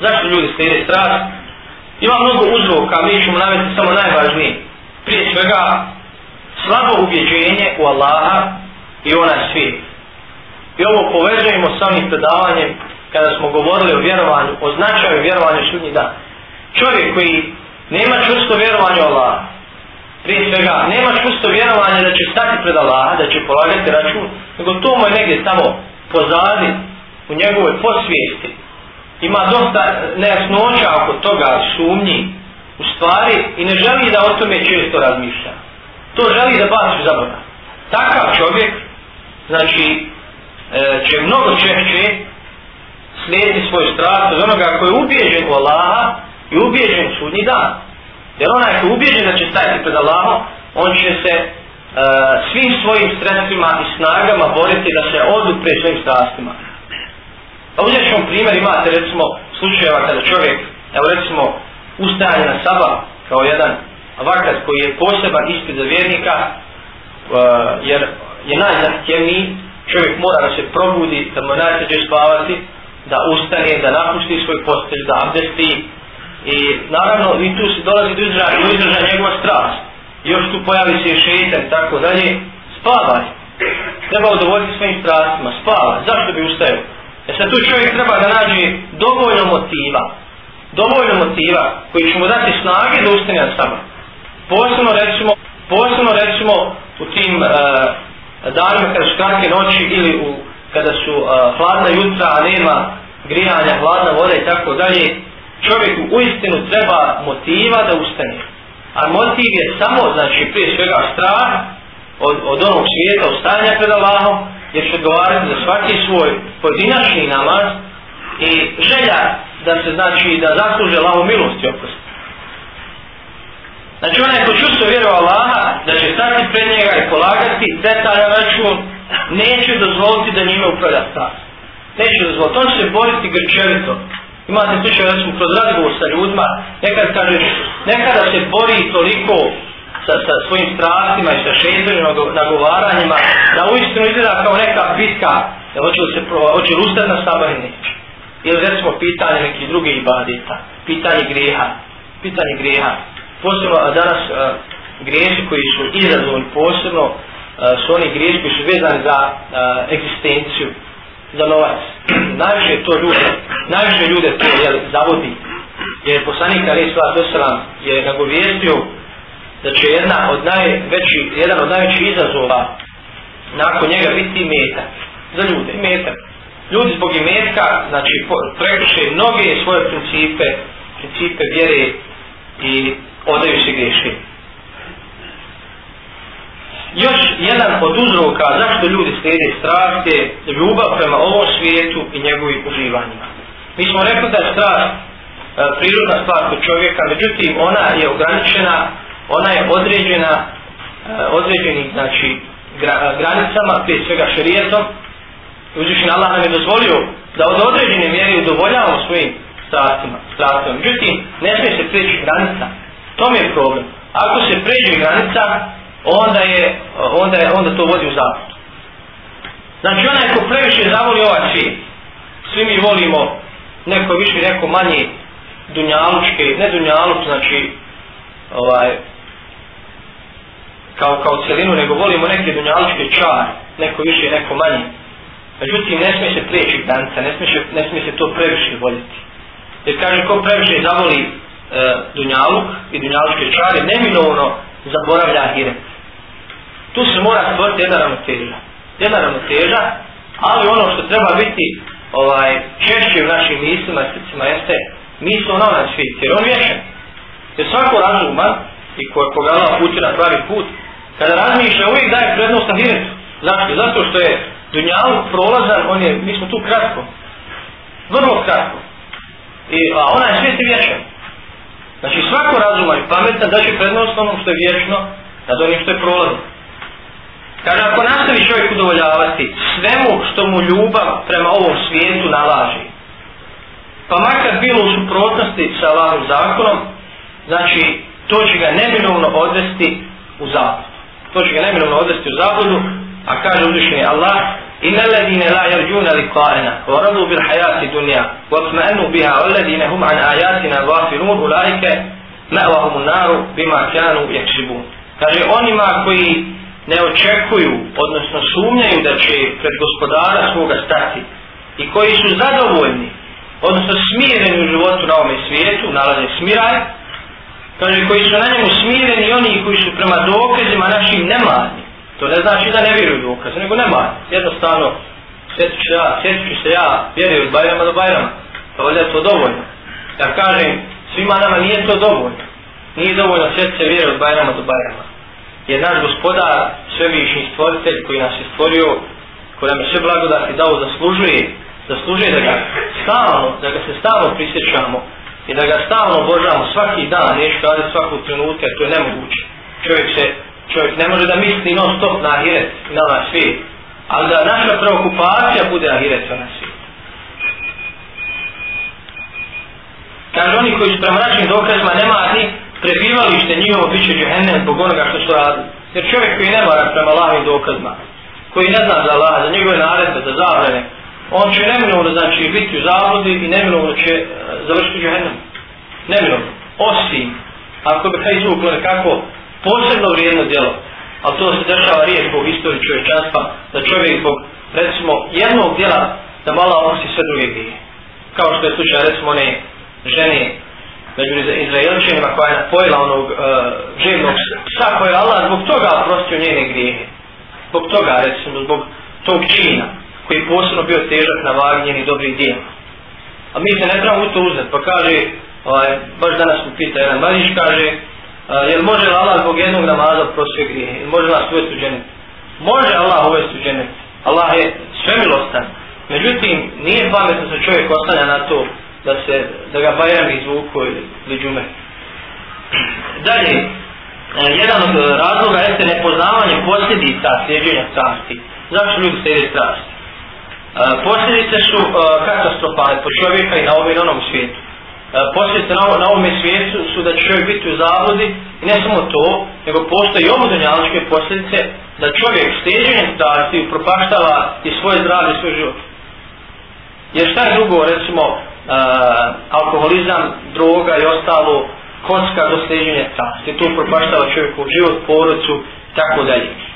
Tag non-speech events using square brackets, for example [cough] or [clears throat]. Zašto ljudi slijede strast? Ima mnogo uzroka, mi ćemo navesti samo najvažnije. Prije svega, slabo ubjeđenje u Allaha i u onaj svijet. I ovo povezujemo sa onim predavanjem kada smo govorili o vjerovanju, o značaju vjerovanja u sudnji dan. Čovjek koji nema čusto vjerovanje u Allaha, prije svega, nema čusto vjerovanje da će stati pred Allaha, da će polagati račun, nego to mu je negdje samo pozadnje u njegovoj posvijesti, ima dosta nejasnoća oko toga, sumnji u stvari i ne želi da o tome često razmišlja. To želi da baci zaborav. Takav čovjek, znači, e, će mnogo češće slijediti svoj strast od onoga koji je ubijeđen u Allaha i ubijeđen u sudnji dan. Jer onaj koji je ubijeđen da će stajati pred Allahom, on će se e, svim svojim sredstvima i snagama boriti da se odupre svojim strastima. Pa uzeti ću vam primjer, imate recimo slučajeva kada čovjek, evo recimo, ustaje na sabah kao jedan vakat koji je poseban ispred za vjernika, uh, jer je najzahtjevniji, čovjek mora da se probudi, da mu najteđe spavati, da ustane, da napusti svoj postelj, da abdesti. I naravno, i tu se dolazi do izraža, do izraža njegova strast. Još tu pojavi se šeitan i tako dalje. Spavaj. Treba udovoljiti svojim strastima. Spavaj. Zašto bi ustajao? E sad tu čovjek treba da nađe dovoljno motiva, dovoljno motiva koji će mu dati snage da ustane na sabr. Posebno recimo, posebno recimo u tim e, danima kada su kratke noći ili u, kada su e, hladna jutra, a nema grijanja, hladna voda i tako dalje, čovjeku u istinu treba motiva da ustane. A motiv je samo, znači prije svega strah od, od onog svijeta ustavljanja pred Allahom gdje će odgovarati za svaki svoj pojedinačni namaz i želja da se znači da zasluže Allahu milost i oprost. Znači onaj ko čusto vjeru Allaha da će stati pred njega i polagati detalja račun neće dozvoliti da njime upravlja stav. Neće dozvoliti. On će se boriti grčevito. Imate slučaj da smo kroz razgovor sa ljudima nekad kaže nekada se bori toliko sa, sa svojim strastima i sa šeitanjima, nagovaranjima, da u istinu izgleda kao neka bitka, da hoće li se hoće ustati na sabarini, ili recimo pitanje nekih drugih ibadeta, pitanje greha, pitanje greha. Posebno danas greši koji su izazovni, posebno su oni greši koji su vezani za a, egzistenciju, za novac. [clears throat] najviše je to ljude, najviše ljude to jel, zavodi. Jer poslanik Ali Svala Tosalam je nagovjetio da znači, će jedna od najveći, jedan od najvećih izazova nakon njega biti meta za ljude. Meta. Ljudi zbog imetka, znači, prekuše mnoge svoje principe, principe vjere i odaju se greške. Još jedan od uzroka zašto ljudi slijede strast je ljubav prema ovom svijetu i njegovim uživanjima. Mi smo rekli da je strast e, prirodna stvar kod čovjeka, međutim ona je ograničena ona je određena e, određenim znači granicama, prije svega šerijetom uzvišen Allah nam je dozvolio da od određene mjere udovoljavamo svojim strastima, strastima. Međutim, ne smije se prijeći granica. To mi je problem. Ako se pređe granica, onda je, onda je, onda to vodi u zapad. Znači, onaj ko previše zavoli ovaj svijet, svi mi volimo neko više, neko manje dunjalučke, ne dunjaluč, znači, ovaj, kao kao cijelinu, nego volimo neke dunjaličke čare, neko više, neko manje. Međutim, ne smije se prijeći danca, ne smije, ne smije se to previše voljeti. Jer kaže, ko previše zavoli e, dunjaluk i dunjaličke čare, neminovno zaboravlja hiret. Tu se mora stvoriti jedna ravnoteža. Jedna ravnoteža, ali ono što treba biti ovaj, češće u našim mislima i srcima jeste misl na onaj svijet, jer on vješan. Jer svako razuma i koja pogleda puti na pravi put, kada razmišlja uvijek daje prednost na hiretu. Zašto? Zato što je dunjal prolazan, on je, mi smo tu kratko. Vrlo kratko. I, a ona je svijet i vječan. Znači svako razuma i pametan daće prednost onom što je vječno nad onim što je prolazno. Kaže, ako nastavi čovjek udovoljavati svemu što mu ljubav prema ovom svijetu nalaži, pa makar bilo u suprotnosti sa Allahom zakonom, znači to će ga neminovno odvesti u zapad to će ga neminovno odvesti u zabludu, a kaže uzvišeni Allah, إن الذين لا يرجون لقاءنا ورضوا بالحياة الدنيا واطمأنوا بها والذين هم عن آياتنا غافلون أولئك مأواهم النار بما كانوا يكسبون Kaže onima koji ne očekuju, odnosno sumnjaju da će pred gospodara svoga stati i koji su zadovoljni, odnosno smireni u životu na ovom svijetu, nalaze smiraj, kaže koji su na njemu smireni oni koji su prema dokazima našim nemarni. To ne znači da ne vjeruju dokaze, nego nemarni. Jednostavno, sjetit ću, ja, sjetit ću se ja, vjeruju od Bajrama do Bajrama, pa valjda je to dovoljno. Ja kažem, svima nama nije to dovoljno. Nije dovoljno sjetit se vjeruju od Bajrama do Bajrama. Jer naš gospodar, svevišnji stvoritelj koji nas je stvorio, koji nam je sve blagodati dao, zaslužuje, zaslužuje da ga stalno, da ga se stalno prisjećamo, i da ga stalno obožavamo svaki dan, nešto ali svaku trenutku, to je nemoguće. Čovjek se, čovjek ne može da misli non stop na ahiret, na ovaj svijet, ali da naša preokupacija bude ahiret na svijet. Kaže, oni koji su prema našim dokazima nemarni, prebivalište njihovo biće džehennem zbog onoga što su radili. Jer čovjek koji nemara prema lahim dokazima, koji ne zna za lahim, za njegove naredbe, za zavrene, on će neminovno znači biti u zavodi i neminovno će e, završiti džahennem. Neminovno. Osim, ako bi kaj izvuklo nekako posebno vrijedno djelo, ali to se dešava riječ zbog istorije čovječanstva, da čovjek zbog recimo jednog djela da mala osi sve druge gdje. Kao što je slučaj recimo one žene među izraelčinima koja je pojela onog uh, e, živnog psa koja je Allah zbog toga prostio njene grijehe. Zbog toga recimo, zbog tog čina koji je posebno bio težak na vagi njenih dobrih dijela. A mi se ne trebamo u to uzeti, pa kaže, ovaj, baš danas mu pita jedan mladić, kaže, a, jel može li Allah zbog jednog namaza pro sve grije, jel može nas uvesti u dženet? Može Allah uvesti u dženet, Allah je svemilostan. Međutim, nije pametno se čovjek ostanja na to da se da ga bajeram izvuku ili džume. [clears throat] Dalje, e, jedan od razloga jeste nepoznavanje posljedica sljeđenja strasti. Zašto ljudi sljede strasti? E, posljedice su uh, e, katastrofale po čovjeka i na ovom i na onom svijetu. E, posljedice na, na ovom svijetu su da će čovjek biti u zavodi i ne samo to, nego postoje i omodonjaličke posljedice da čovjek steđenjem tarsti propaštava i svoje zdravlje i svoj život. Jer šta je drugo, recimo, uh, alkoholizam, droga i ostalo, kocka do steđenja tarsti, to propaštava čovjekov život, porodcu, tako dalje.